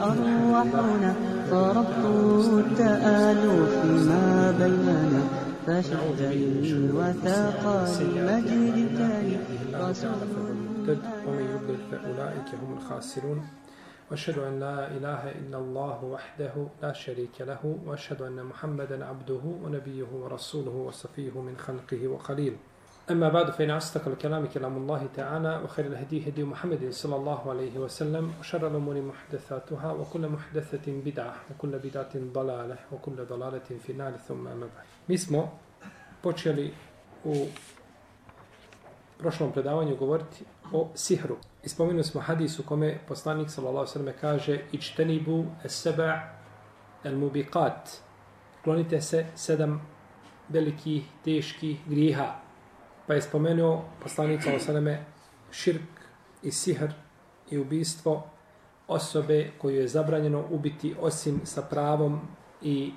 أرواحنا فرب التآلف ما بيننا فشهد الوثاق المجد كان رسول ومن يضلل فأولئك هم الخاسرون واشهد ان لا اله الا الله وحده لا شريك له واشهد ان محمدا عبده ونبيه ورسوله وصفيه من خلقه وخليل اما بعد فان اصدق الكلام كلام الله تعالى وخير الهدي هدي محمد صلى الله عليه وسلم وشر الامور محدثاتها وكل محدثه بدعه وكل بدعه ضلاله وكل ضلاله في النار ثم اما بعد mi smo počeli u prošlom predavanju govoriti o sihru. I spomenuli smo hadis u kome poslanik s.a.v. kaže ičtenibu seba el mubiqat. Klonite se sedam velikih, teških griha. Pa je spomenuo poslanik s.a.v. širk i sihr i ubistvo osobe koju je zabranjeno ubiti osim sa pravom i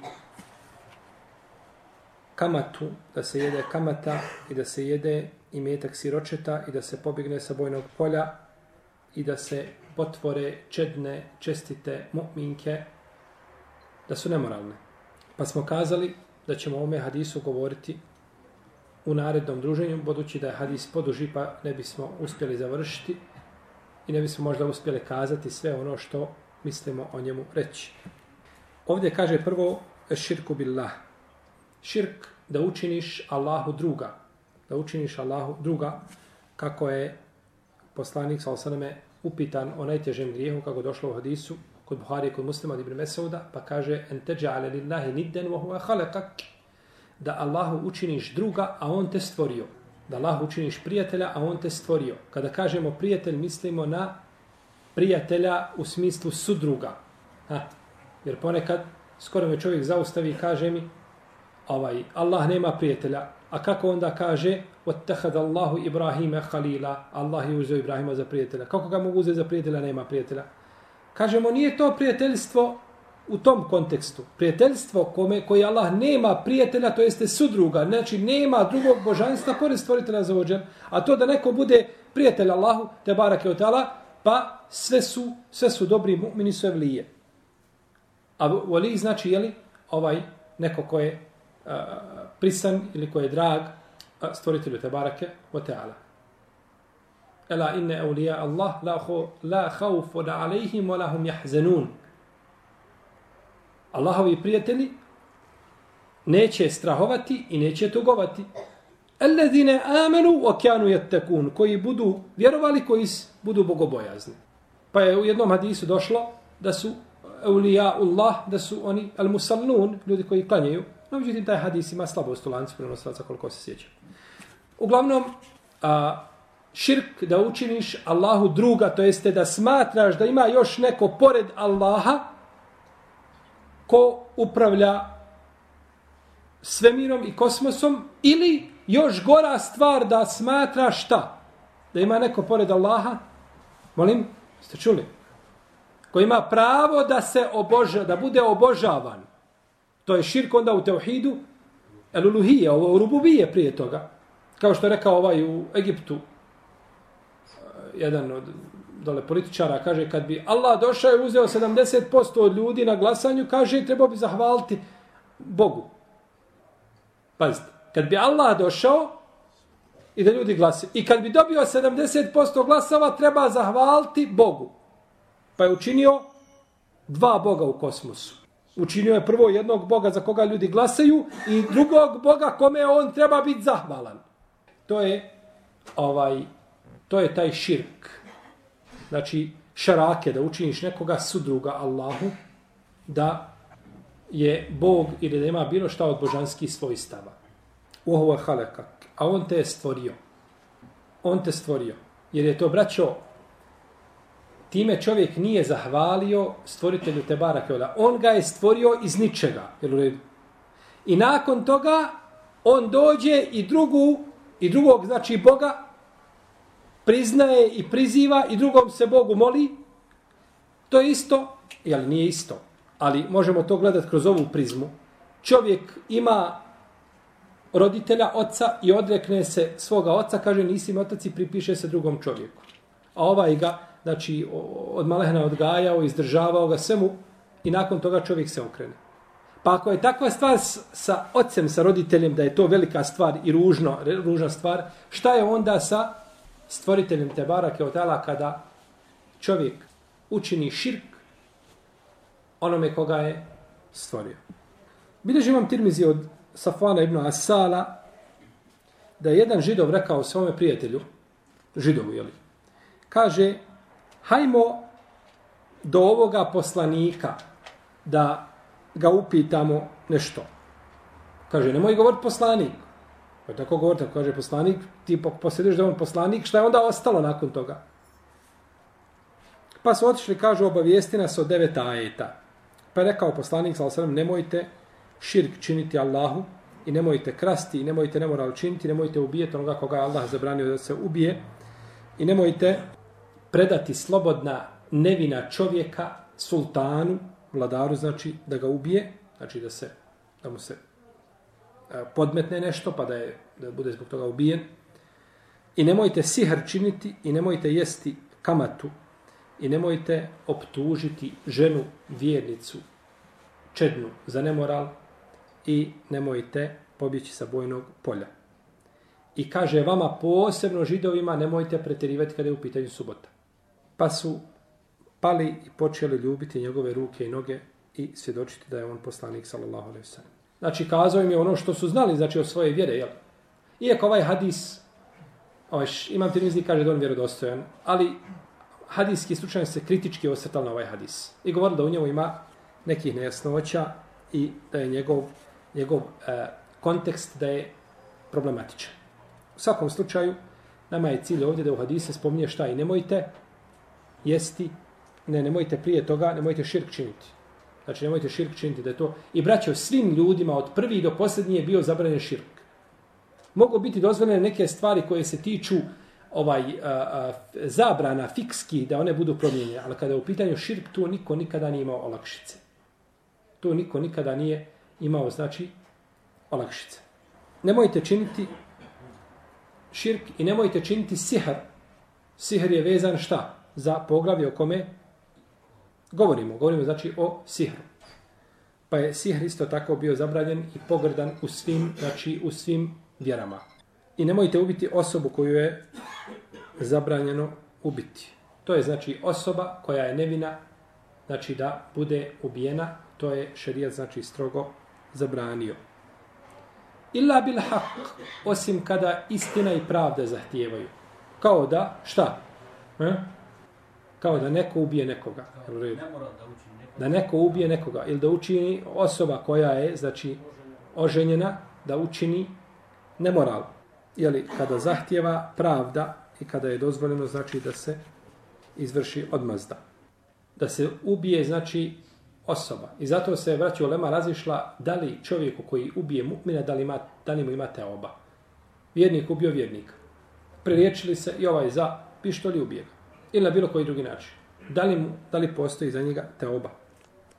kamatu, da se jede kamata i da se jede i metak siročeta i da se pobigne sa bojnog polja i da se potvore čedne, čestite mu'minke da su nemoralne. Pa smo kazali da ćemo o ome hadisu govoriti u narednom druženju, budući da je hadis poduži pa ne bismo uspjeli završiti i ne bismo možda uspjeli kazati sve ono što mislimo o njemu reći. Ovdje kaže prvo širku billah. Širk da učiniš Allahu druga da učiniš Allahu druga, kako je poslanik sa osaname upitan o najtežem grijehu, kako došlo u hadisu, kod Buhari i kod muslima od Ibn Mesauda, pa kaže, en teđa ale lillahi nidden wa huwa khalaqak, da Allahu učiniš druga, a on te stvorio. Da Allahu učiniš prijatelja, a on te stvorio. Kada kažemo prijatelj, mislimo na prijatelja u smislu sudruga. Ha? Jer ponekad, skoro me čovjek zaustavi i kaže mi, ovaj, Allah nema prijatelja, A kako onda kaže وَتَّخَذَ اللَّهُ إِبْرَاهِيمَ خَلِيلًا Allah je uzeo Ibrahima za prijatelja. Kako ga mogu uzeti za prijatelja, nema prijatelja? Kažemo, nije to prijateljstvo u tom kontekstu. Prijateljstvo kome, koji Allah nema prijatelja, to jeste sudruga. Znači, nema drugog božanstva pored stvoritelja za ođer. A to da neko bude prijatelj Allahu, te barake od tala, pa sve su, sve su dobri mu'mini su evlije. A voli znači, jeli, ovaj, neko ko je uh, prisan ili ko je drag stvoritelju te barake od Allah. Ela inne eulija Allah la, ho, la haufu da alejhim wa lahum jahzenun. Allahovi prijatelji neće strahovati i neće tugovati. Alladine amenu wa kanu yattakun koji budu vjerovali koji budu bogobojazni. Pa je u jednom hadisu došlo da su eulija Allah, da su oni al-musallun, ljudi koji klanjaju, No, međutim, taj hadis ima slabost u lancu prenosilaca koliko se sjeća. Uglavnom, a, širk da učiniš Allahu druga, to jeste da smatraš da ima još neko pored Allaha ko upravlja svemirom i kosmosom ili još gora stvar da smatra šta? Da ima neko pored Allaha? Molim, ste čuli? Ko ima pravo da se oboža, da bude obožavan. To je širk onda u teuhidu, eluluhije, ovo u rububije prije toga. Kao što je rekao ovaj u Egiptu, eh, jedan od dole političara, kaže, kad bi Allah došao i uzeo 70% od ljudi na glasanju, kaže, treba bi zahvaliti Bogu. Pazite, kad bi Allah došao i da ljudi glase, i kad bi dobio 70% glasova, treba zahvaliti Bogu. Pa je učinio dva Boga u kosmosu. Učinio je prvo jednog Boga za koga ljudi glasaju i drugog Boga kome on treba biti zahvalan. To je ovaj to je taj širk. Znači šarake da učiniš nekoga sudruga Allahu da je Bog ili da ima bilo šta od božanskih svojstava. Uhovo je halekak. A on te je stvorio. On te stvorio. Jer je to, braćo, time čovjek nije zahvalio stvoritelju Tebara Keola. On ga je stvorio iz ničega. Jel u redu? I nakon toga on dođe i drugu i drugog znači Boga priznaje i priziva i drugom se Bogu moli. To je isto, jel nije isto, ali možemo to gledati kroz ovu prizmu. Čovjek ima roditelja, oca i odrekne se svoga oca, kaže nisi mi otac i pripiše se drugom čovjeku. A ovaj ga znači od malehna odgajao, izdržavao ga svemu i nakon toga čovjek se okrene. Pa ako je takva stvar sa ocem, sa roditeljem, da je to velika stvar i ružno, ružna stvar, šta je onda sa stvoriteljem Tebara Keotala kada čovjek učini širk onome koga je stvorio. Bileži imam tirmizi od Safana ibn Asala da je jedan židov rekao svome prijatelju, židovu, jeli, kaže, hajmo do ovoga poslanika da ga upitamo nešto. Kaže, nemoj govoriti poslanik. Pa tako govorite, kaže poslanik, ti posjediš da on poslanik, šta je onda ostalo nakon toga? Pa su otišli, kažu, obavijesti nas o devet ajeta. Pa je rekao poslanik, sallam, nemojte širk činiti Allahu i nemojte krasti i nemojte nemoral činiti, nemojte ubijeti onoga koga je Allah zabranio da se ubije i nemojte predati slobodna nevina čovjeka sultanu, vladaru, znači da ga ubije, znači da se da mu se podmetne nešto pa da je da bude zbog toga ubijen. I nemojte sihr činiti i nemojte jesti kamatu i nemojte optužiti ženu vjernicu čednu za nemoral i nemojte pobjeći sa bojnog polja. I kaže vama posebno židovima nemojte pretjerivati kada je u pitanju subota. Pa su pali i počeli ljubiti njegove ruke i noge i svjedočiti da je on poslanik sallallahu alejhi ve sellem. Znači kazao im je ono što su znali znači o svoje vjere, jel? Iako ovaj hadis ovaj imam Tirmizi kaže da on vjerodostojan, ali hadijski slučaj se kritički osvrtali na ovaj hadis. I govorili da u njemu ima nekih nejasnoća i da je njegov, njegov e, kontekst da je problematičan. U svakom slučaju, nama je cilj ovdje da u hadise spominje šta i nemojte jesti, ne, nemojte prije toga, nemojte širk činiti. Znači, nemojte širk činiti da je to. I braćo, svim ljudima od prvi do posljednji je bio zabranjen širk. Mogu biti dozvoljene neke stvari koje se tiču ovaj a, a, zabrana fikski da one budu promijenjene, ali kada je u pitanju širk, tu niko nikada nije imao olakšice. Tu niko nikada nije imao, znači, olakšice. Nemojte činiti širk i nemojte činiti sihr. Sihr je vezan šta? Za poglavlje o kome govorimo. Govorimo znači o sihru. Pa je sihr isto tako bio zabranjen i pogrdan u svim, znači u svim vjerama. I nemojte ubiti osobu koju je zabranjeno ubiti. To je znači osoba koja je nevina, znači da bude ubijena, to je šerijat znači strogo zabranio. Illa bil haq, osim kada istina i pravda zahtijevaju. Kao da, šta? E? Kao da neko ubije nekoga. Da neko ubije nekoga. Ili da učini osoba koja je, znači, oženjena, da učini nemoral. Jeli, kada zahtjeva pravda i kada je dozvoljeno, znači da se izvrši odmazda. Da se ubije, znači, osoba. I zato se vraća Lema razišla da li čovjeku koji ubije mu'mina, da li, ima, da li mu imate oba. Vjernik ubio vjernika. Preriječili se i ovaj za pištolj ubije ga. Ili na bilo koji drugi način. Da li, mu, da li postoji za njega te oba.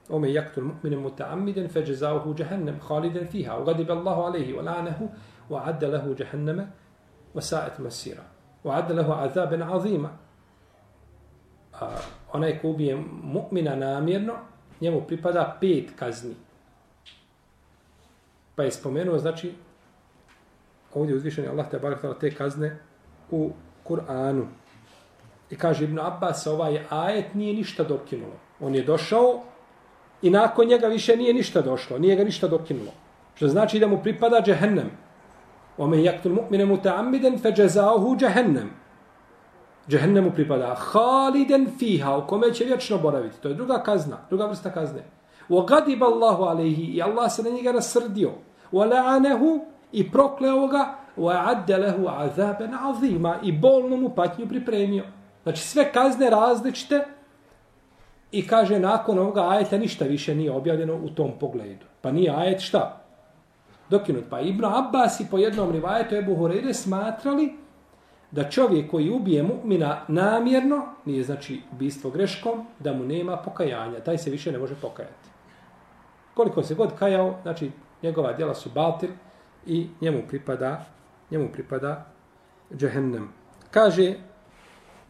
Ome jaktul mu'mine muta'amiden fe džezauhu džahennem haliden fiha. Ugadib Allahu alaihi wa la'nehu wa adda lehu džahenneme wa sa'et masira. Wa adda lehu azaben azima. A, onaj ko ubije mu'mina namjerno, njemu pripada pet kazni. Pa je spomenuo, znači, ovdje uzvišen je Allah te barak te kazne u Kur'anu. I kaže Ibn Abbas, ovaj ajet nije ništa dokinulo. On je došao i nakon njega više nije ništa došlo. Nije ga ništa dokinulo. Što znači da mu pripada džehennem. Ome jaktul mu'mine muta'ammiden fe džezauhu džehennem. Džehennemu pripada haliden fiha, u kome će vječno boraviti. To je druga kazna, druga vrsta kazne. Wa gadib Allahu alaihi i Allah se na njega rasrdio. Wa la'anehu i prokleo ga wa adda lehu azaben azima i bolnu mu patnju pripremio. Znači sve kazne različite i kaže nakon ovoga ajeta ništa više nije objavljeno u tom pogledu. Pa nije ajet šta? Dokinut. Pa Ibn Abbas i po jednom rivajetu Ebu Horeire smatrali da čovjek koji ubije mu'mina namjerno, nije znači ubistvo greškom, da mu nema pokajanja. Taj se više ne može pokajati. Koliko se god kajao, znači njegova djela su batil i njemu pripada njemu pripada džehennem. Kaže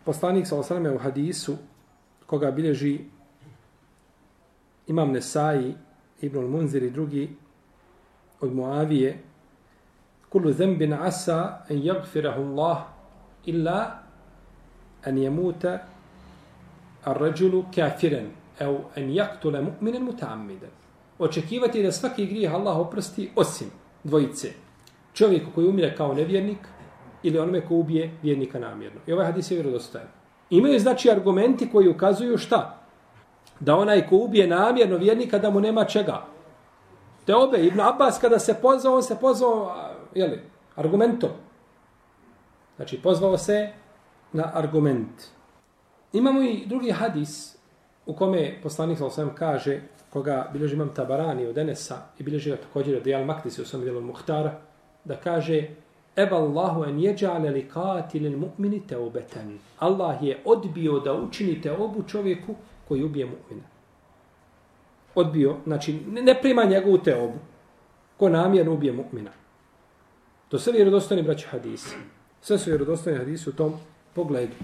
poslanik sa osaname u hadisu koga bilježi imam Nesai, Ibn Munzir i drugi od Muavije kullu zembin asa en jagfirahu Allah illa en jemuta ar-ređulu kafiran ev en jaktule mu'minen muta'ammidan. Očekivati da svaki grijeh Allah oprosti osim dvojice. Čovjeku koji umire kao nevjernik ili onome ko ubije vjernika namjerno. I ovaj hadis je vjerodostojan. Imaju znači argumenti koji ukazuju šta? Da onaj ko ubije namjerno vjernika da mu nema čega. Te obe, Ibn Abbas kada se pozvao, on se pozvao, jeli, argumentom. Znači, pozvao se na argument. Imamo i drugi hadis u kome poslanik sa kaže, koga bilježi imam Tabarani od Enesa i bilježi ga također od Dijal Maktisi u svom dijelu Muhtara, da kaže Eba Allahu en jeđale li katilin mu'mini teobetan. Allah je odbio da učinite obu čovjeku koji ubije mu'mina. Odbio, znači ne prima njegovu teobu. Ko namjerno ubije mu'mina. To sve vjerodostojni braći hadisi. Sve su vjerodostojni hadisi u tom pogledu.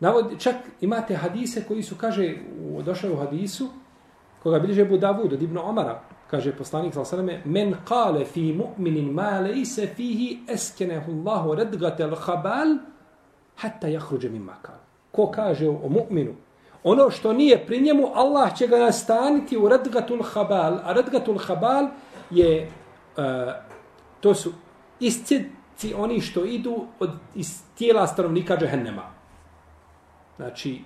Navod, čak imate hadise koji su, kaže, došao u hadisu, koga bilježe Budavud od Dibno Omara, kaže poslanik sallallahu alejhi ve selleme men qale fi mu'minin ma laysa fihi askanahu Allahu radgata al-khabal hatta yakhruja min makan. Ko kaže o mu'minu ono što nije pri njemu Allah će ga nastaniti u radgatul khabal a radgatul khabal je uh, to su iscici oni što idu od iz tijela stanovnika džehennema. Znači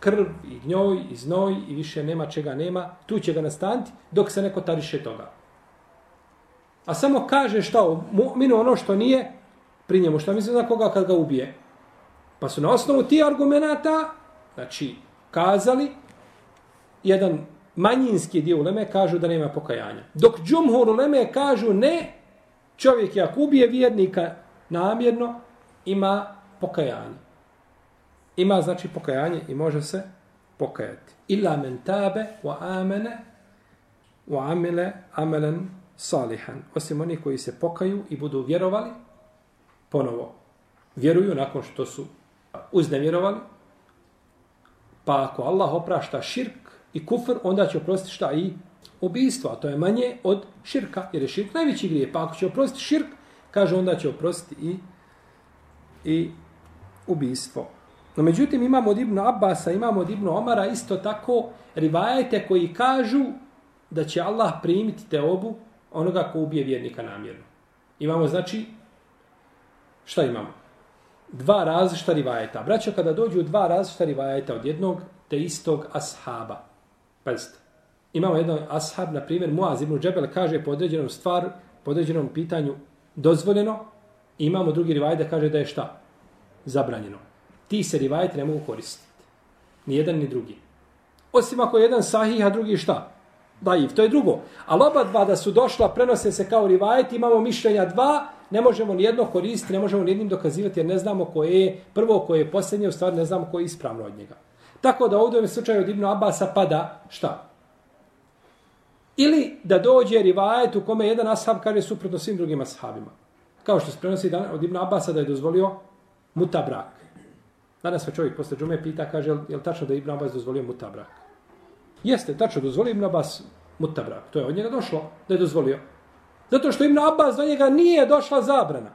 krv i gnjoj i znoj i više nema čega nema, tu će ga nastanti dok se neko tariše toga. A samo kaže šta o mu'minu ono što nije pri njemu. Šta misli za koga kad ga ubije? Pa su na osnovu tih argumenta, znači, kazali, jedan manjinski dio uleme kažu da nema pokajanja. Dok džumhur uleme kažu ne, čovjek je ako ubije vjernika namjerno, ima pokajanje ima znači pokajanje i može se pokajati. Illa men tabe wa amene wa amile amelen salihan. Osim oni koji se pokaju i budu vjerovali, ponovo vjeruju nakon što su uznevjerovali, pa ako Allah oprašta širk i kufr, onda će oprostiti šta i ubijstvo, a to je manje od širka, jer je širk najveći grije. Pa ako će oprostiti širk, kaže onda će oprostiti i, i ubijstvo. No međutim imamo od Ibnu Abbasa, imamo od Ibnu Omara isto tako rivajete koji kažu da će Allah primiti te obu onoga ko ubije vjernika namjerno. Imamo znači, šta imamo? Dva različita rivajeta. Braćo, kada dođu dva različita rivajeta od jednog te istog ashaba. Pazite. Imamo jedan ashab, na primjer, Muaz ibn Džebel kaže po određenom stvar, po određenom pitanju dozvoljeno. Imamo drugi rivajet da kaže da je šta? Zabranjeno ti se rivajeti ne mogu koristiti. Ni jedan ni drugi. Osim ako je jedan sahih, a drugi šta? Daif, to je drugo. Ali oba dva da su došla, prenose se kao rivajeti, imamo mišljenja dva, ne možemo ni jedno koristiti, ne možemo ni jednim dokazivati, jer ne znamo koje je prvo, koje je posljednje, u stvari ne znamo koje je ispravno od njega. Tako da ovdje u slučaju od Ibnu Abasa pada šta? Ili da dođe rivajet u kome jedan ashab kaže suprotno svim drugim ashabima. Kao što se prenosi od Ibnu Abasa da je dozvolio mutabrak. Danas me čovjek posle džume pita, kaže, je li tačno da Ibn Abbas dozvolio mutabrak? Jeste, tačno, dozvolio Ibn Abbas mutabrak. To je od njega došlo da je dozvolio. Zato što Ibn Abbas do njega nije došla zabrana.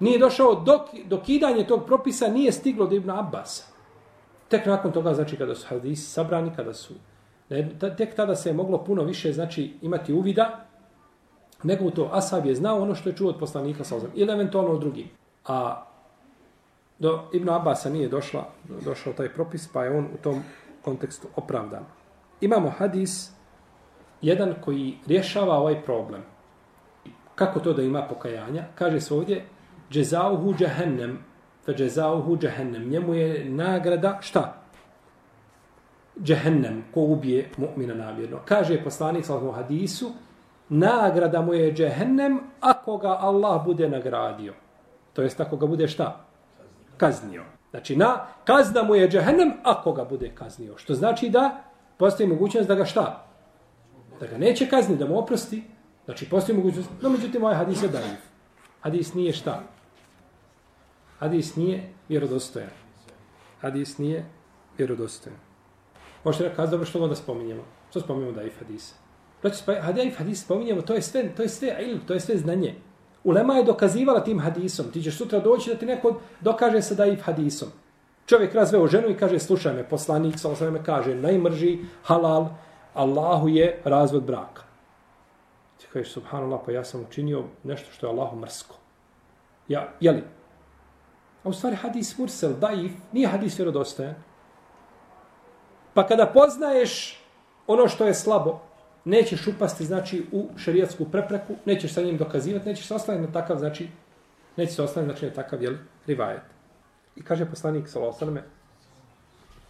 Nije došao dok, dokidanje tog propisa, nije stiglo do Ibn Abbas. Tek nakon toga, znači, kada su hadisi sabrani, kada su... Tek tada se je moglo puno više, znači, imati uvida, nego to Asab je znao ono što je čuo od poslanika sa ili eventualno od drugih. A do Ibn Abasa nije došla, došao taj propis, pa je on u tom kontekstu opravdan. Imamo hadis, jedan koji rješava ovaj problem. Kako to da ima pokajanja? Kaže se ovdje, džezauhu džahennem, fe džezauhu džahennem. Njemu je nagrada, šta? Džahennem, ko ubije mu'mina namjerno. Kaže poslanik sa hadisu, nagrada mu je džahennem, ako ga Allah bude nagradio. To jest, ako ga bude šta? Kaznio. Znači, na, kazna mu je džehennem ako ga bude kaznio. Što znači da postoji mogućnost da ga šta? Da ga neće kazniti, da mu oprosti. Znači, postoji mogućnost. No, međutim, ovaj hadis je daiv. Hadis nije šta? Hadis nije vjerodostojan. hadis nije vjerodostojan. Možete rekao, dobro, što onda spominjemo? Što spominjemo daiv hadisa? Znači, pa, hadis spominjemo, to je sve, to je sve ilm, to je sve znanje. Ulema je dokazivala tim hadisom. Ti ćeš sutra doći da ti neko dokaže se da je hadisom. Čovjek razveo ženu i kaže, slušaj me, poslanik, sa osvrame kaže, najmrži, halal, Allahu je razvod braka. Ti kažeš, subhanallah, pa ja sam učinio nešto što je Allahu mrsko. Ja, jeli? A u stvari hadis mursel, daif, nije hadis vjerodostojan. Pa kada poznaješ ono što je slabo, nećeš upasti znači u šerijatsku prepreku, nećeš sa njim dokazivati, nećeš se ostaviti na takav, znači, nećeš se ostaviti znači, na takav, jel, rivajet. I kaže poslanik, sallallahu alejhi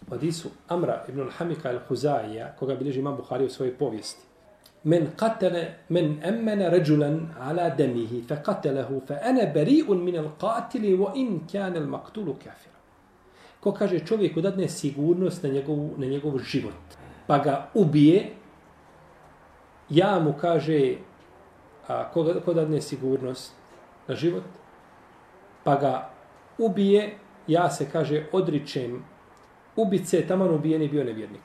u hadisu Amra ibn al-Hamika al-Huzaija, koga bilježi imam Buhari u svojoj povijesti. Men qatala men amana rajulan ala damihi fa qatalahu fa ana bari'un min al-qatil wa in kana al-maqtul kafira. Ko kaže čovjeku dadne sigurnost na njegov na njegov život, pa ga ubije, ja mu kaže a ko, ko dadne sigurnost na život, pa ga ubije, ja se kaže odričem ubice taman ubijeni bio nevjernik.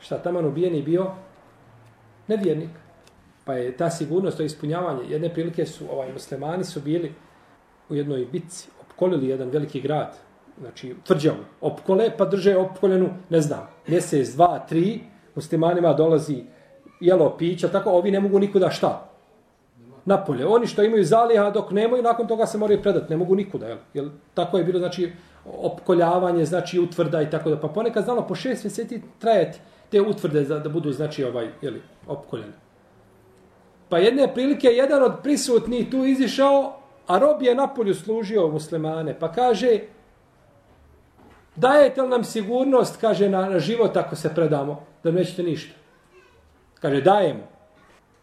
Šta taman ubijeni bio nevjernik. Pa je ta sigurnost, to ispunjavanje, jedne prilike su, ovaj, muslimani su bili u jednoj bitci, opkolili jedan veliki grad, znači tvrđavu, opkole, pa drže opkoljenu, ne znam, mjesec, dva, tri, muslimanima dolazi jelo, pića, tako, ovi ne mogu nikuda šta? Napolje. Oni što imaju zaliha dok nemaju, nakon toga se moraju predati, ne mogu nikuda, jel? jel tako je bilo, znači, opkoljavanje, znači utvrda i tako da. Pa ponekad znalo po šest mjeseci trajati te utvrde da, da budu, znači, ovaj, jeli, opkoljene. Pa jedne prilike, jedan od prisutnih tu izišao, a rob je napolju služio muslimane. Pa kaže, dajete li nam sigurnost, kaže, na, na život ako se predamo, da nećete ništa. Kaže, dajem.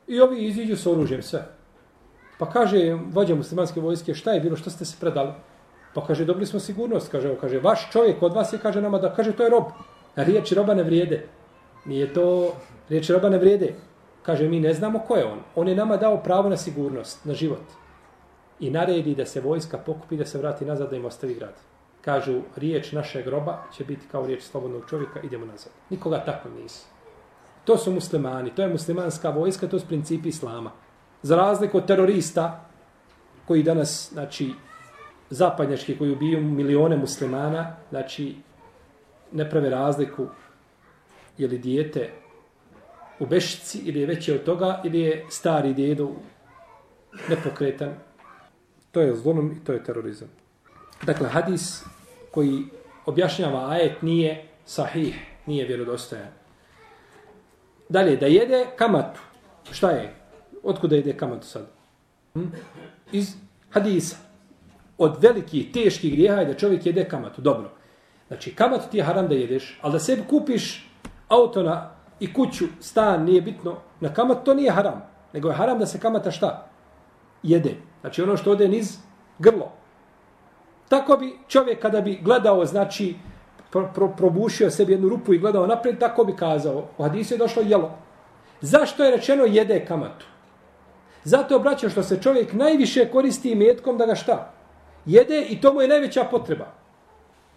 I ovi iziđu s oružjem, sve. Pa kaže, vođa muslimanske vojske, šta je bilo, što ste se predali? Pa kaže, dobili smo sigurnost, kaže, kaže, vaš čovjek od vas je, kaže nama da, kaže, to je rob. A riječi roba ne vrijede. Nije to, riječi roba ne vrijede. Kaže, mi ne znamo ko je on. On je nama dao pravo na sigurnost, na život. I naredi da se vojska pokupi, da se vrati nazad, da im ostavi grad. Kažu, riječ našeg roba će biti kao riječ slobodnog čovjeka, idemo nazad. Nikoga tako nisu. To su muslimani, to je muslimanska vojska, to su principi islama. Za razliku od terorista, koji danas, znači, zapadnjački koji ubiju milione muslimana, znači ne prave razliku je li dijete u bešici ili je veće od toga ili je stari djedo nepokretan. To je zlonom i to je terorizam. Dakle, hadis koji objašnjava ajet nije sahih, nije vjerodostojan. Dalje, da jede kamatu. Šta je? Otkuda jede kamatu sad? Hm? Iz hadisa od velikih, teških grijeha je da čovjek jede kamatu. Dobro. Znači, kamatu ti je haram da jedeš, ali da sebi kupiš auto na i kuću, stan, nije bitno, na kamatu to nije haram. Nego je haram da se kamata šta? Jede. Znači, ono što ode niz grlo. Tako bi čovjek kada bi gledao, znači, pro, pro, probušio sebi jednu rupu i gledao naprijed, tako bi kazao. U hadisu je došlo jelo. Zašto je rečeno jede kamatu? Zato obraćam što se čovjek najviše koristi metkom da ga šta? jede i to mu je najveća potreba.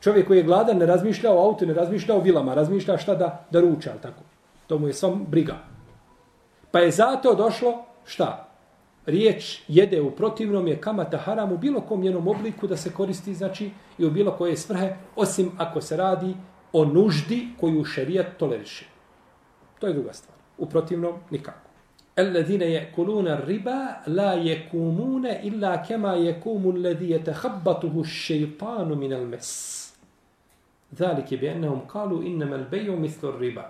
Čovjek koji je gladan ne razmišlja o autu, ne razmišlja o vilama, razmišlja šta da, da ruča, tako. To mu je svom briga. Pa je zato došlo šta? Riječ jede u protivnom je kamata haram u bilo kom njenom obliku da se koristi, znači, i u bilo koje svrhe, osim ako se radi o nuždi koju šerijat toleriše. To je druga stvar. U protivnom, nikako. الذين يأكلون الربا لا يكومون إلا كما يكوم الذي يتخبطه الشيطان من المس ذلك بأنهم قالوا إنما البيع مثل الربا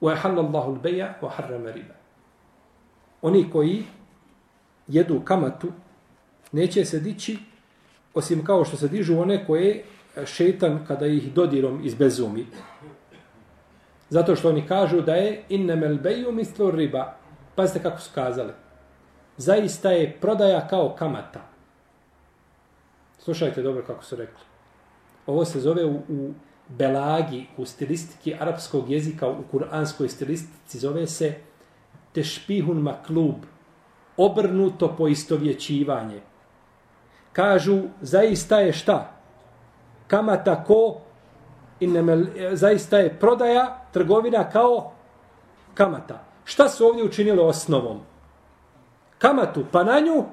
وحل الله البيع وحرم الربا Oni koji jedu kamatu neće se dići osim kao što se dižu one koje e, šetan kada ih dodirom izbezumi. Zato što oni kažu da je innemel beju mislo riba, Pazite kako su kazali. Zaista je prodaja kao kamata. Slušajte dobro kako su rekli. Ovo se zove u, u belagi, u stilistiki arapskog jezika, u kuranskoj stilistici, zove se tešpihun maklub, obrnuto poistovjećivanje. Kažu, zaista je šta? Kamata ko Innemel, zaista je prodaja, trgovina kao kamata. Šta su ovdje učinili osnovom? Kamatu, pa na nju,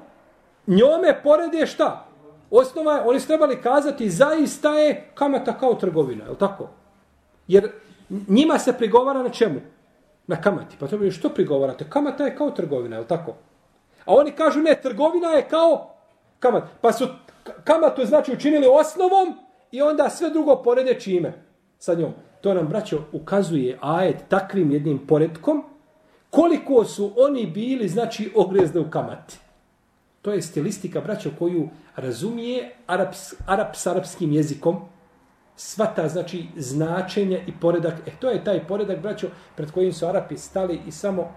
njome porede šta? Osnova je, oni su trebali kazati, zaista je kamata kao trgovina, je li tako? Jer njima se prigovara na čemu? Na kamati. Pa to bi što prigovarate? Kamata je kao trgovina, je li tako? A oni kažu, ne, trgovina je kao kamat. Pa su kamatu znači učinili osnovom i onda sve drugo porede čime sa njom. To nam, braćo, ukazuje ajet takvim jednim poredkom koliko su oni bili, znači, ogrezne u kamati. To je stilistika, braćo, koju razumije Araps, Arab s arapskim jezikom, svata, znači, značenje i poredak. E, to je taj poredak, braćo, pred kojim su Arapi stali i samo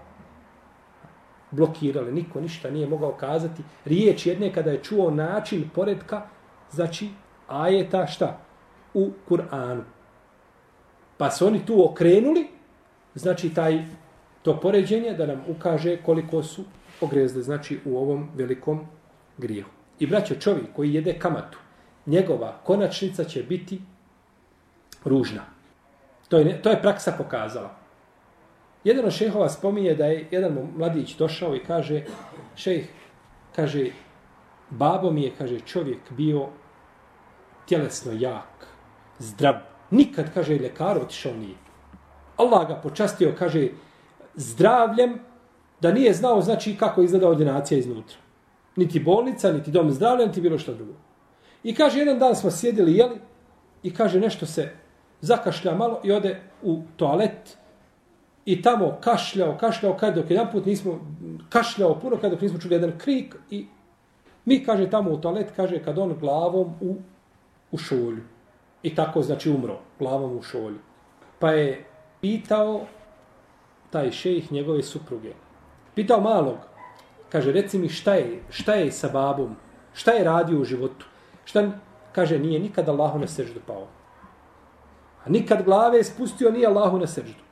blokirale, Niko ništa nije mogao kazati. Riječ jedne kada je čuo način poredka, znači, ajeta šta? U Kur'anu. Pa su oni tu okrenuli, znači, taj, to poređenje da nam ukaže koliko su ogrezli, znači, u ovom velikom grijehu. I braćo, čovjek koji jede kamatu, njegova konačnica će biti ružna. To je, to je praksa pokazala. Jedan od šehova spominje da je jedan mladić došao i kaže, šejh, kaže, babo mi je, kaže, čovjek bio tjelesno jak, zdrav. Nikad, kaže, ljekar otišao nije. Allah ga počastio, kaže, zdravljem, da nije znao, znači, kako izgleda ordinacija iznutra. Niti bolnica, niti dom zdravlja, niti bilo što drugo. I kaže, jedan dan smo sjedili, jeli, i kaže, nešto se zakašlja malo i ode u toalet, i tamo kašljao, kašljao, kad dok jedan put nismo kašljao puno, kad dok nismo čuli jedan krik i mi, kaže, tamo u toalet, kaže, kad on glavom u, u šolju. I tako, znači, umro, glavom u šolju. Pa je pitao taj šejih njegove supruge. Pitao malog, kaže, reci mi šta je, šta je sa babom, šta je radio u životu. Šta, kaže, nije nikad Allahu na seždu pao. A nikad glave je spustio, nije Allahu na seždu.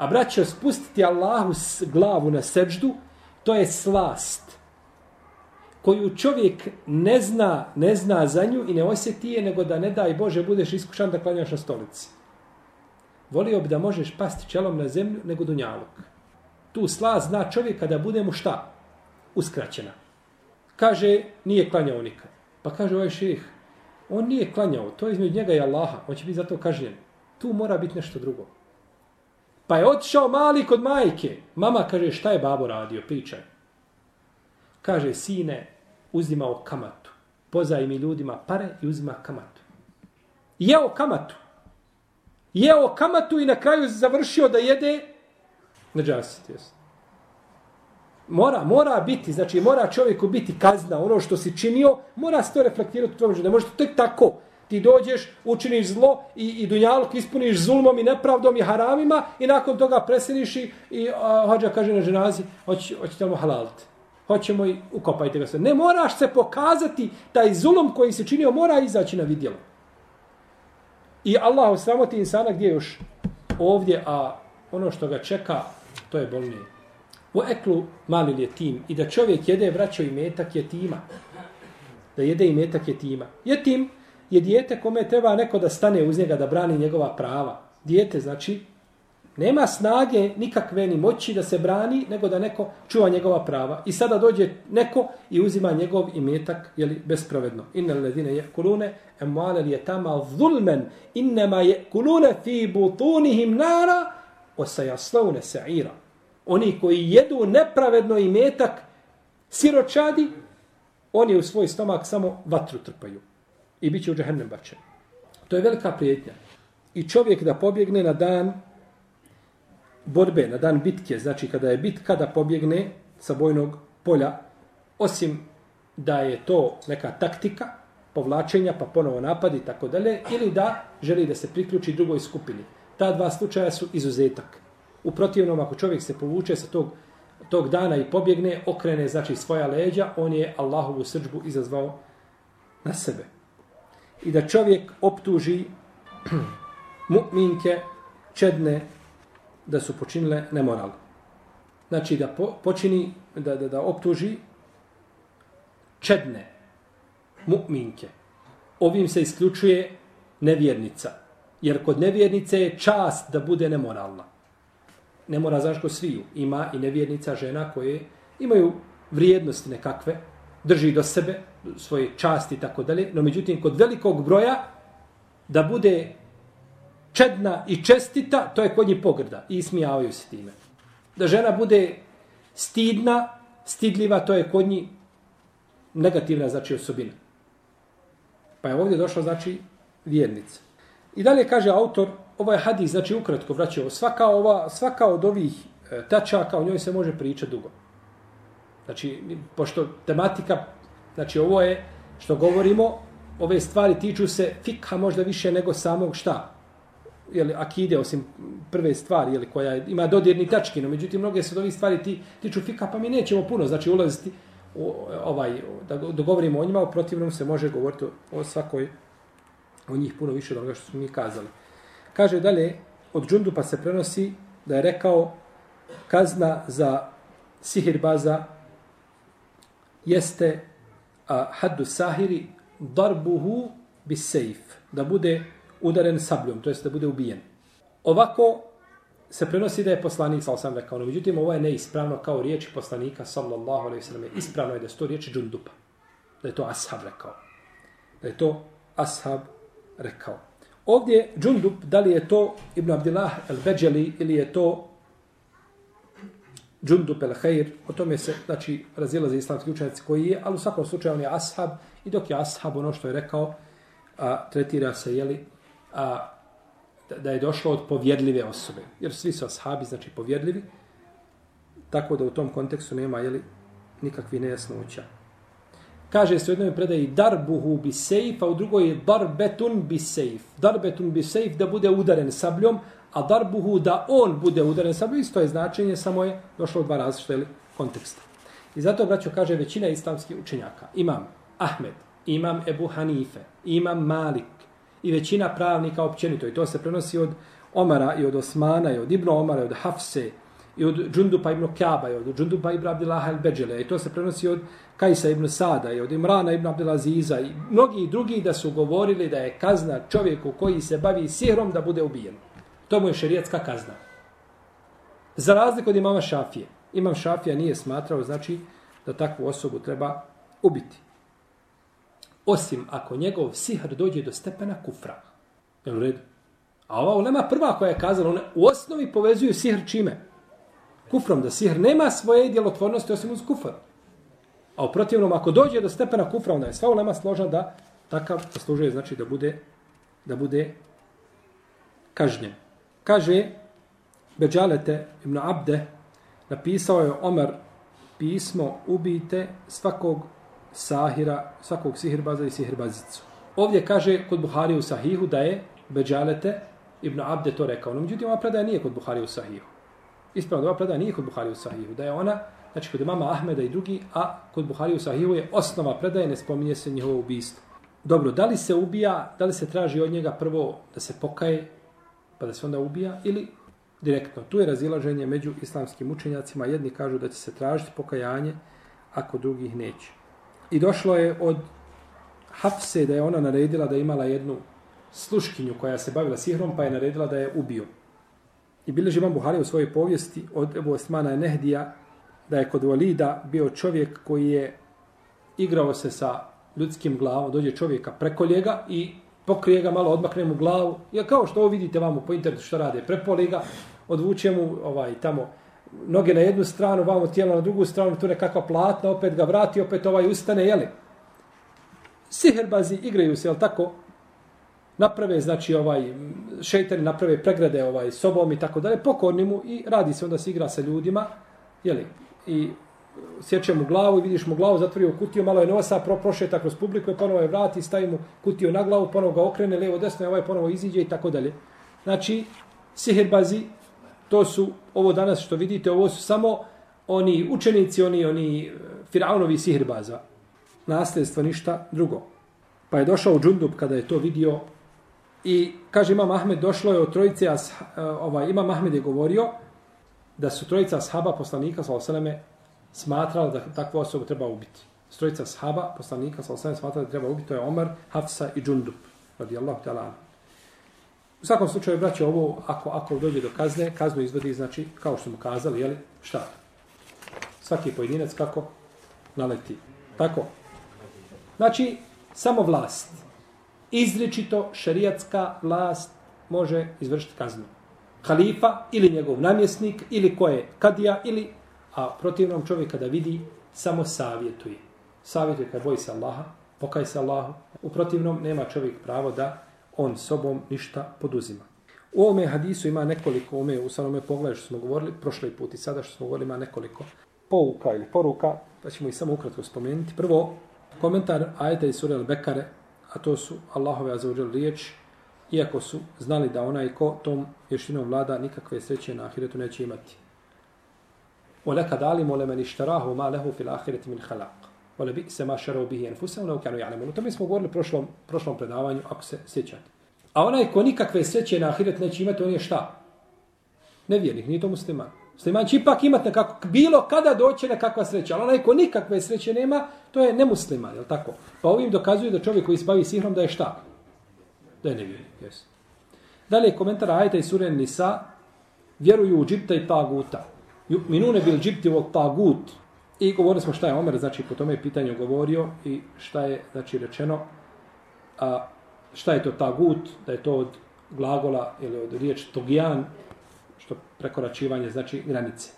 A braćo, spustiti Allahu glavu na seđdu, to je slast koju čovjek ne zna, ne zna za nju i ne osjeti je, nego da ne daj Bože budeš iskušan da klanjaš na stolici. Volio bi da možeš pasti čelom na zemlju nego dunjalog. Tu slast zna čovjek kada bude mu šta? Uskraćena. Kaže, nije klanjao nikad. Pa kaže ovaj šejh, on nije klanjao, to je između njega i Allaha, on će biti zato kažnjen. Tu mora biti nešto drugo. Pa je otišao mali kod majke. Mama kaže, šta je babo radio? Pričaj. Kaže, sine, uzimao kamatu. Pozaj mi ljudima pare i uzima kamatu. Jeo kamatu. Jeo kamatu i na kraju završio da jede na džasit. Mora, mora biti, znači mora čovjeku biti kazna, ono što si činio, mora se to reflektirati u tvojom životu. Ne možete tek tako ti dođeš, učiniš zlo i, i dunjaluk ispuniš zulmom i nepravdom i haramima i nakon toga preseliš i, i a, hođa kaže na ženazi, hoć, hoćete mu halaliti. Hoćemo i ukopajte ga sve. Ne moraš se pokazati taj zulom koji se činio, mora izaći na vidjelo. I Allah osramoti insana gdje još ovdje, a ono što ga čeka, to je bolnije. U eklu mali je tim i da čovjek jede vraćao i metak je tima. Da jede i metak je tima. Je dijete kome treba neko da stane uz njega da brani njegova prava. Dijete, znači, nema snage nikakve ni moći da se brani, nego da neko čuva njegova prava. I sada dođe neko i uzima njegov imetak, jeli, bespravedno. Inna ledine je kulune, emuale li je tama zulmen, innema je kulune fi butunihim nara, osajaslovne sa'ira. Oni koji jedu nepravedno imetak siročadi, oni u svoj stomak samo vatru trpaju i bit će u džahennem bačen. To je velika prijetnja. I čovjek da pobjegne na dan borbe, na dan bitke, znači kada je bitka da pobjegne sa bojnog polja, osim da je to neka taktika povlačenja, pa ponovo napadi i tako dalje, ili da želi da se priključi drugoj skupini. Ta dva slučaja su izuzetak. U protivnom, ako čovjek se povuče sa tog, tog dana i pobjegne, okrene znači svoja leđa, on je Allahovu srđbu izazvao na sebe i da čovjek optuži mu'minke čedne da su počinile nemoral. Znači da po, počini, da, da, da optuži čedne mu'minke. Ovim se isključuje nevjernica. Jer kod nevjernice je čast da bude nemoralna. Ne mora znaš ko sviju. Ima i nevjernica žena koje imaju vrijednosti nekakve, drži do sebe, svoje časti i tako dalje, no međutim kod velikog broja da bude čedna i čestita, to je kod njih pogrda i smijavaju se time. Da žena bude stidna, stidljiva, to je kod njih negativna znači osobina. Pa je ovdje došla znači vjernica. I dalje kaže autor, ovaj hadis, znači ukratko vraćao, svaka, ova, svaka od ovih e, tačaka, o njoj se može pričati dugo. Znači, pošto tematika, znači ovo je što govorimo, ove stvari tiču se fikha možda više nego samog šta? Jeli, akide, osim prve stvari, jeli, koja ima dodirni tački, no međutim, mnoge se od ovih stvari ti, tiču fikha, pa mi nećemo puno, znači ulaziti u, ovaj, da dogovorimo o njima, u protivnom se može govoriti o svakoj, o njih puno više od onoga što smo mi kazali. Kaže dalje, od Džundupa se prenosi da je rekao kazna za sihirbaza jeste a, haddu sahiri darbuhu bis sejf, da bude udaren sabljom, to jest da bude ubijen. Ovako se prenosi da je poslanik, sa sam rekao, no međutim ovo je neispravno kao riječi poslanika, sallallahu alaihi sallam, ispravno je da je to riječi džundupa, da je to ashab rekao. Da je to ashab rekao. Ovdje džundup, da li je to Ibn Abdillah el-Beđeli ili je to Džundup el Khair, o tome se, znači, razilaze islamski učenjaci koji je, ali u svakom slučaju on je ashab i dok je ashab ono što je rekao, a, tretira se, jeli, a, da, je došlo od povjedljive osobe. Jer svi su ashabi, znači povjedljivi, tako da u tom kontekstu nema, jeli, nikakvi nejasnoća. Kaže se u jednoj predaji darbuhu bi sejf, a u drugoj je darbetun bi sejf. Darbetun bi sejf da bude udaren sabljom, a darbuhu da on bude udaren sabljom, isto je značenje, samo je došlo u dva različite konteksta. I zato, braćo, kaže većina islamskih učenjaka. Imam Ahmed, imam Ebu Hanife, imam Malik i većina pravnika općenito. I to se prenosi od Omara i od Osmana i od Ibn Omara i od Hafse i od Džundupa ibn Kjaba i od Džundupa ibn Abdillaha el-Beđele. I to se prenosi od Kajsa ibn Sada i od Imrana ibn Abdilaziza i mnogi drugi da su govorili da je kazna čovjeku koji se bavi sihrom da bude ubijen. To mu je šerijatska kazna. Za razliku od imama Šafije. Imam Šafija nije smatrao, znači, da takvu osobu treba ubiti. Osim ako njegov sihr dođe do stepena kufra. Jel u redu? A ova ulema prva koja je kazala, one u osnovi povezuju sihr čime? Kufrom, da sihr nema svoje djelotvornosti osim uz kufr. A u protivnom, ako dođe do stepena kufra, onda je sva ulema složna da takav zaslužuje, znači da bude, da bude kažnjen. Kaže, Beđalete ibn Abde, napisao je Omer pismo, ubijte svakog sahira, svakog sihirbaza i sihirbazicu. Ovdje kaže kod Buhari u Sahihu da je Beđalete ibn Abde to rekao. No, međutim, ova predaja nije kod Buhari u Sahihu. Ispravno, ova predaja nije kod Buhari u Sahihu. Da je ona, znači kod mama Ahmeda i drugi, a kod Buhari u Sahihu je osnova predaje, ne spominje se njihovo ubijstvo. Dobro, da li se ubija, da li se traži od njega prvo da se pokaje, pa da se onda ubija, ili direktno. Tu je razilaženje među islamskim učenjacima. Jedni kažu da će se tražiti pokajanje, ako drugih neće. I došlo je od Hafse da je ona naredila da je imala jednu sluškinju koja se bavila sihrom, pa je naredila da je ubio. I bilježi imam Buhari u svojoj povijesti od Ebu Osmana Nehdija da je kod Walida bio čovjek koji je igrao se sa ljudskim glavom, dođe čovjeka preko njega i pokrije ga malo, odmakne mu glavu. Ja kao što ovo vidite vamo po internetu što rade, prepoli ga, odvuče mu ovaj, tamo noge na jednu stranu, vamo tijelo na drugu stranu, tu nekakva platna, opet ga vrati, opet ovaj ustane, jeli? Siherbazi igraju se, jel tako? Naprave, znači, ovaj, šeitani naprave pregrade ovaj, sobom i tako dalje, pokorni mu i radi se, onda se igra sa ljudima, jeli? I sjeće mu glavu i vidiš mu glavu, zatvori u kutiju, malo je nosa, pro, prošeta kroz publiku, ponovo je vrati, stavi mu kutiju na glavu, ponovo ga okrene, levo, desno, i ovaj ponovo iziđe i tako dalje. Znači, sihirbazi, to su, ovo danas što vidite, ovo su samo oni učenici, oni, oni e, firaunovi sihirbaza. Nasljedstvo ništa drugo. Pa je došao u kada je to vidio i kaže Imam Ahmed, došlo je od trojice, as, e, ovaj, Imam Ahmed je govorio da su trojica ashaba poslanika, sa osaleme, smatrala da takvu osobu treba ubiti. Strojica sahaba, poslanika, sa osam smatrala da treba ubiti, to je Omar, Hafsa i Džundup, radijallahu ta'ala. U svakom slučaju, braće, ovo, ako, ako dođe do kazne, kaznu izvodi, znači, kao što smo kazali, jeli, šta? Svaki pojedinac kako naleti. Tako. Znači, samo vlast. Izričito šerijatska vlast može izvršiti kaznu. Halifa ili njegov namjesnik ili ko je kadija ili a protivnom čovjek kada vidi samo savjetuje. Savjetuje kada boji se Allaha, pokaj se Allahu. U protivnom nema čovjek pravo da on sobom ništa poduzima. U ovome hadisu ima nekoliko, u, ome, u samome pogledu što smo govorili, prošli put i sada što smo govorili ima nekoliko pouka ili poruka, pa ćemo ih samo ukratko spomenuti. Prvo, komentar ajeta iz sura Al-Bekare, a to su Allahove azzawajal riječ, iako su znali da onaj ko tom vještinom vlada nikakve sreće na ahiretu neće imati. وَلَكَدْ عَلِمُوا لَمَنِ اشْتَرَاهُ مَا لَهُ فِي الْآخِرَةِ مِنْ خَلَاقٍ وَلَبِئْسَ مَا شَرَوْا بِهِ أَنفُسَهُمْ لَوْ كَانُوا يَعْلَمُونَ O tome smo govorili u prošlom, prošlom predavanju, ako se sjećate. A onaj ko nikakve sreće na ahiret neće imati, on je šta? Nevjernik, nije to musliman. Musliman će ipak imati nekako, bilo kada doće nekakva sreća, ali onaj ko nikakve sreće nema, to je nemusliman, je tako? Pa ovim dokazuje da čovjek koji se bavi sihrom da je šta? Da je nevjernik, jes. Dalje komentar ajta i suren Nisa, vjeruju u džipta i taguta. Minune bil džipti vol tagut. I govorili smo šta je Omer, znači po tome je pitanje govorio i šta je znači rečeno. A, šta je to tagut, da je to od glagola ili od riječ togijan, što prekoračivanje znači granice.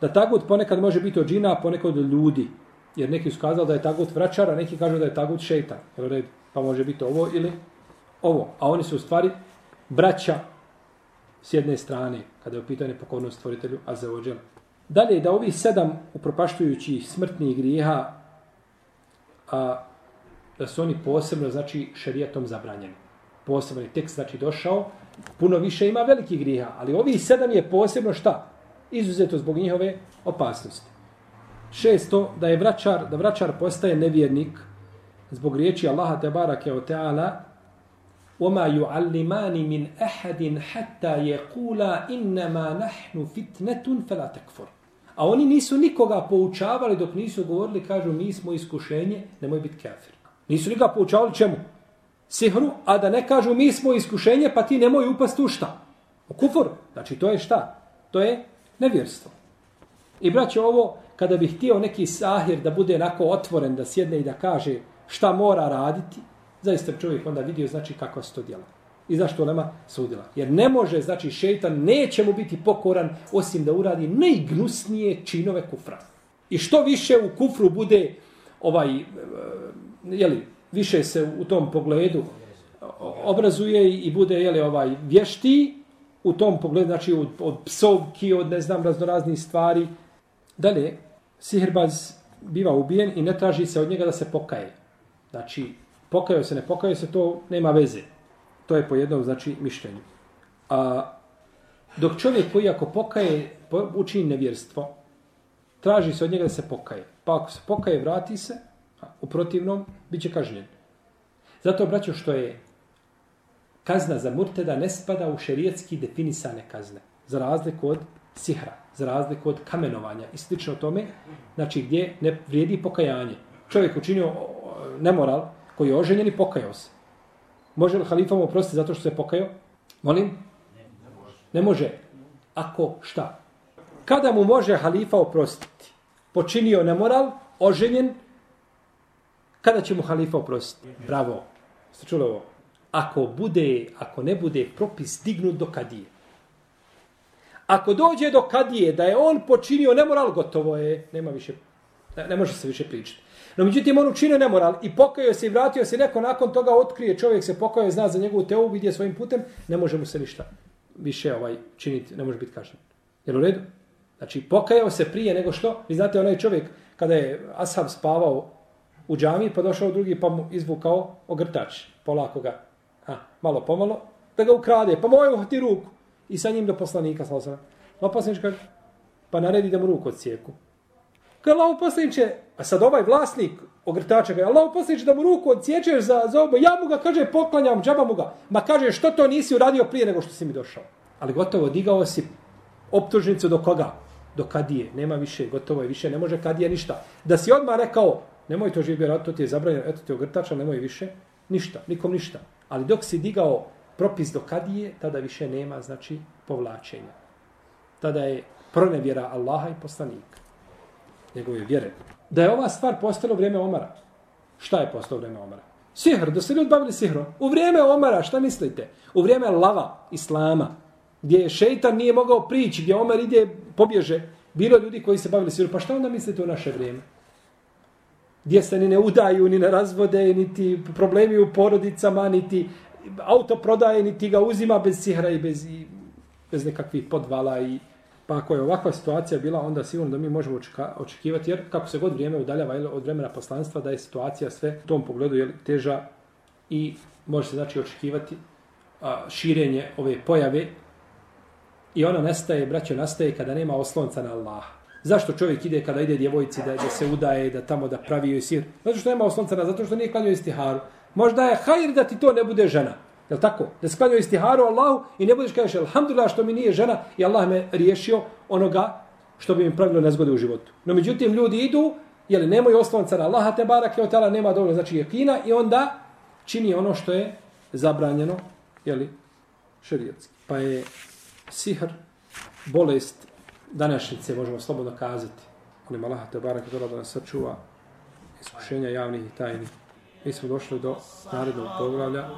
Da tagut ponekad može biti od džina, a ponekad od ljudi. Jer neki su kazali da je tagut vraćar, a neki kažu da je tagut šeitan. Jel red? Pa može biti ovo ili ovo. A oni su u stvari braća s jedne strane, kada je u pitanju pokornost stvoritelju Azeođel. Dalje, da ovih sedam upropaštujućih smrtnih grijeha, a, da su oni posebno, znači, šerijatom zabranjeni. Posebno je tekst, znači, došao, puno više ima velikih grijeha, ali ovih sedam je posebno šta? Izuzeto zbog njihove opasnosti. Šesto, da je vraćar, da vraćar postaje nevjernik zbog riječi Allaha Tebara Keoteala, o teala وما يعلمان من أحد حتى يقولا إنما نحن فتنة فلا تكفر A oni nisu nikoga poučavali dok nisu govorili, kažu, mi smo iskušenje, nemoj biti kafir. Nisu nikoga poučavali čemu? Sihru, a da ne kažu, mi smo iskušenje, pa ti nemoj upasti u šta? U kufur. Znači, to je šta? To je nevjerstvo. I braće, ovo, kada bih htio neki sahir da bude onako otvoren, da sjedne i da kaže šta mora raditi, zaista čovjek onda vidio znači kako se to djela. I zašto nema sudila? Jer ne može, znači šeitan neće mu biti pokoran osim da uradi najgnusnije činove kufra. I što više u kufru bude ovaj, eh, jeli, više se u tom pogledu obrazuje i bude jeli, ovaj vješti u tom pogledu, znači od, od psovki, od ne znam raznoraznih stvari. Dalje, sihirbaz biva ubijen i ne traži se od njega da se pokaje. Znači, pokajao se, ne pokajao se, to nema veze. To je po jednom, znači, mišljenju. A dok čovjek koji ako pokaje, učini nevjerstvo, traži se od njega da se pokaje. Pa ako se pokaje, vrati se, a u protivnom, bit će kažnjen. Zato, braćo, što je kazna za murteda ne spada u šerijetski definisane kazne. Za razliku od sihra, za razliku od kamenovanja i slično tome, znači gdje ne vrijedi pokajanje. Čovjek učinio nemoral, koji je oženjen i pokajao se. Može li halifa mu oprostiti zato što se pokajao? Molim? Ne može. Ako šta? Kada mu može halifa oprostiti? Počinio nemoral, oženjen, kada će mu halifa oprostiti? Bravo. Ste čuli ovo? Ako bude, ako ne bude propis dignut do kadije. Ako dođe do kadije da je on počinio nemoral, gotovo je, nema više, ne, ne može se više pričati. No međutim, on učinio nemoral i pokajao se i vratio se neko nakon toga otkrije čovjek se pokajao zna za njegovu teu, vidje svojim putem, ne može mu se ništa više ovaj činiti, ne može biti kažnjen. Jel u redu? Znači, pokajao se prije nego što, vi znate, onaj čovjek, kada je Ashab spavao u džami, pa došao drugi, pa mu izvukao ogrtač, polako ga, a, malo pomalo, da ga ukrade, pa moju ti ruku. I sa njim do poslanika, slavno sam. Pa poslanič kaže, pa naredi da mu ruku odsijeku. Kaže, Allah poslaniče, a sad ovaj vlasnik ogrtača ga, Allah poslaniče da mu ruku odsječeš za, za ovo, ja mu ga, kaže, poklanjam, džaba mu ga. Ma kaže, što to nisi uradio prije nego što si mi došao? Ali gotovo, digao si optužnicu do koga? Do kadije. Nema više, gotovo je više, ne može kadije ništa. Da si odmah rekao, nemoj to živjeti, to ti je zabranjeno, eto ti ogrtača, nemoj više, ništa, nikom ništa. Ali dok si digao propis do kadije, tada više nema, znači, povlačenja. Tada je pronevjera Allaha i poslanika. Njegove vjere. Da je ova stvar postala u vrijeme Omara. Šta je postalo u vrijeme Omara? Sihr, da se ljudi bavili sihrom. U vrijeme Omara, šta mislite? U vrijeme lava, islama, gdje je šeitan nije mogao prići, gdje Omar ide, pobježe, bilo ljudi koji se bavili sihrom. Pa šta onda mislite u naše vrijeme? Gdje se ni ne udaju, ni ne razvode, niti problemi u porodicama, niti auto prodaje, niti ga uzima bez sihra i bez, i bez nekakvih podvala i Pa ako je ovakva situacija bila, onda sigurno da mi možemo očekivati, jer kako se god vrijeme udaljava od vremena poslanstva, da je situacija sve u tom pogledu je teža i može se znači očekivati a, širenje ove pojave i ona nestaje, braćo, nastaje kada nema oslonca na Allaha. Zašto čovjek ide kada ide djevojci da, da se udaje, da tamo da pravi joj sir? Zato što nema oslonca na, zato što nije klanio istiharu. Možda je hajr da ti to ne bude žena. Je li tako? Da sklanjao istiharu Allahu i ne budeš kažeš, alhamdulillah što mi nije žena i Allah me riješio onoga što bi mi pravilo nezgode u životu. No međutim, ljudi idu, jeli, nemaju oslonca na Allaha te barake, od nema dovoljno, znači jekina i onda čini ono što je zabranjeno, jeli, šerijetski. Pa je sihr, bolest današnjice, možemo slobodno kazati, molim Allaha te barake, da nas sačuva iskušenja javnih i tajnih. Mi smo došli do narednog poglavlja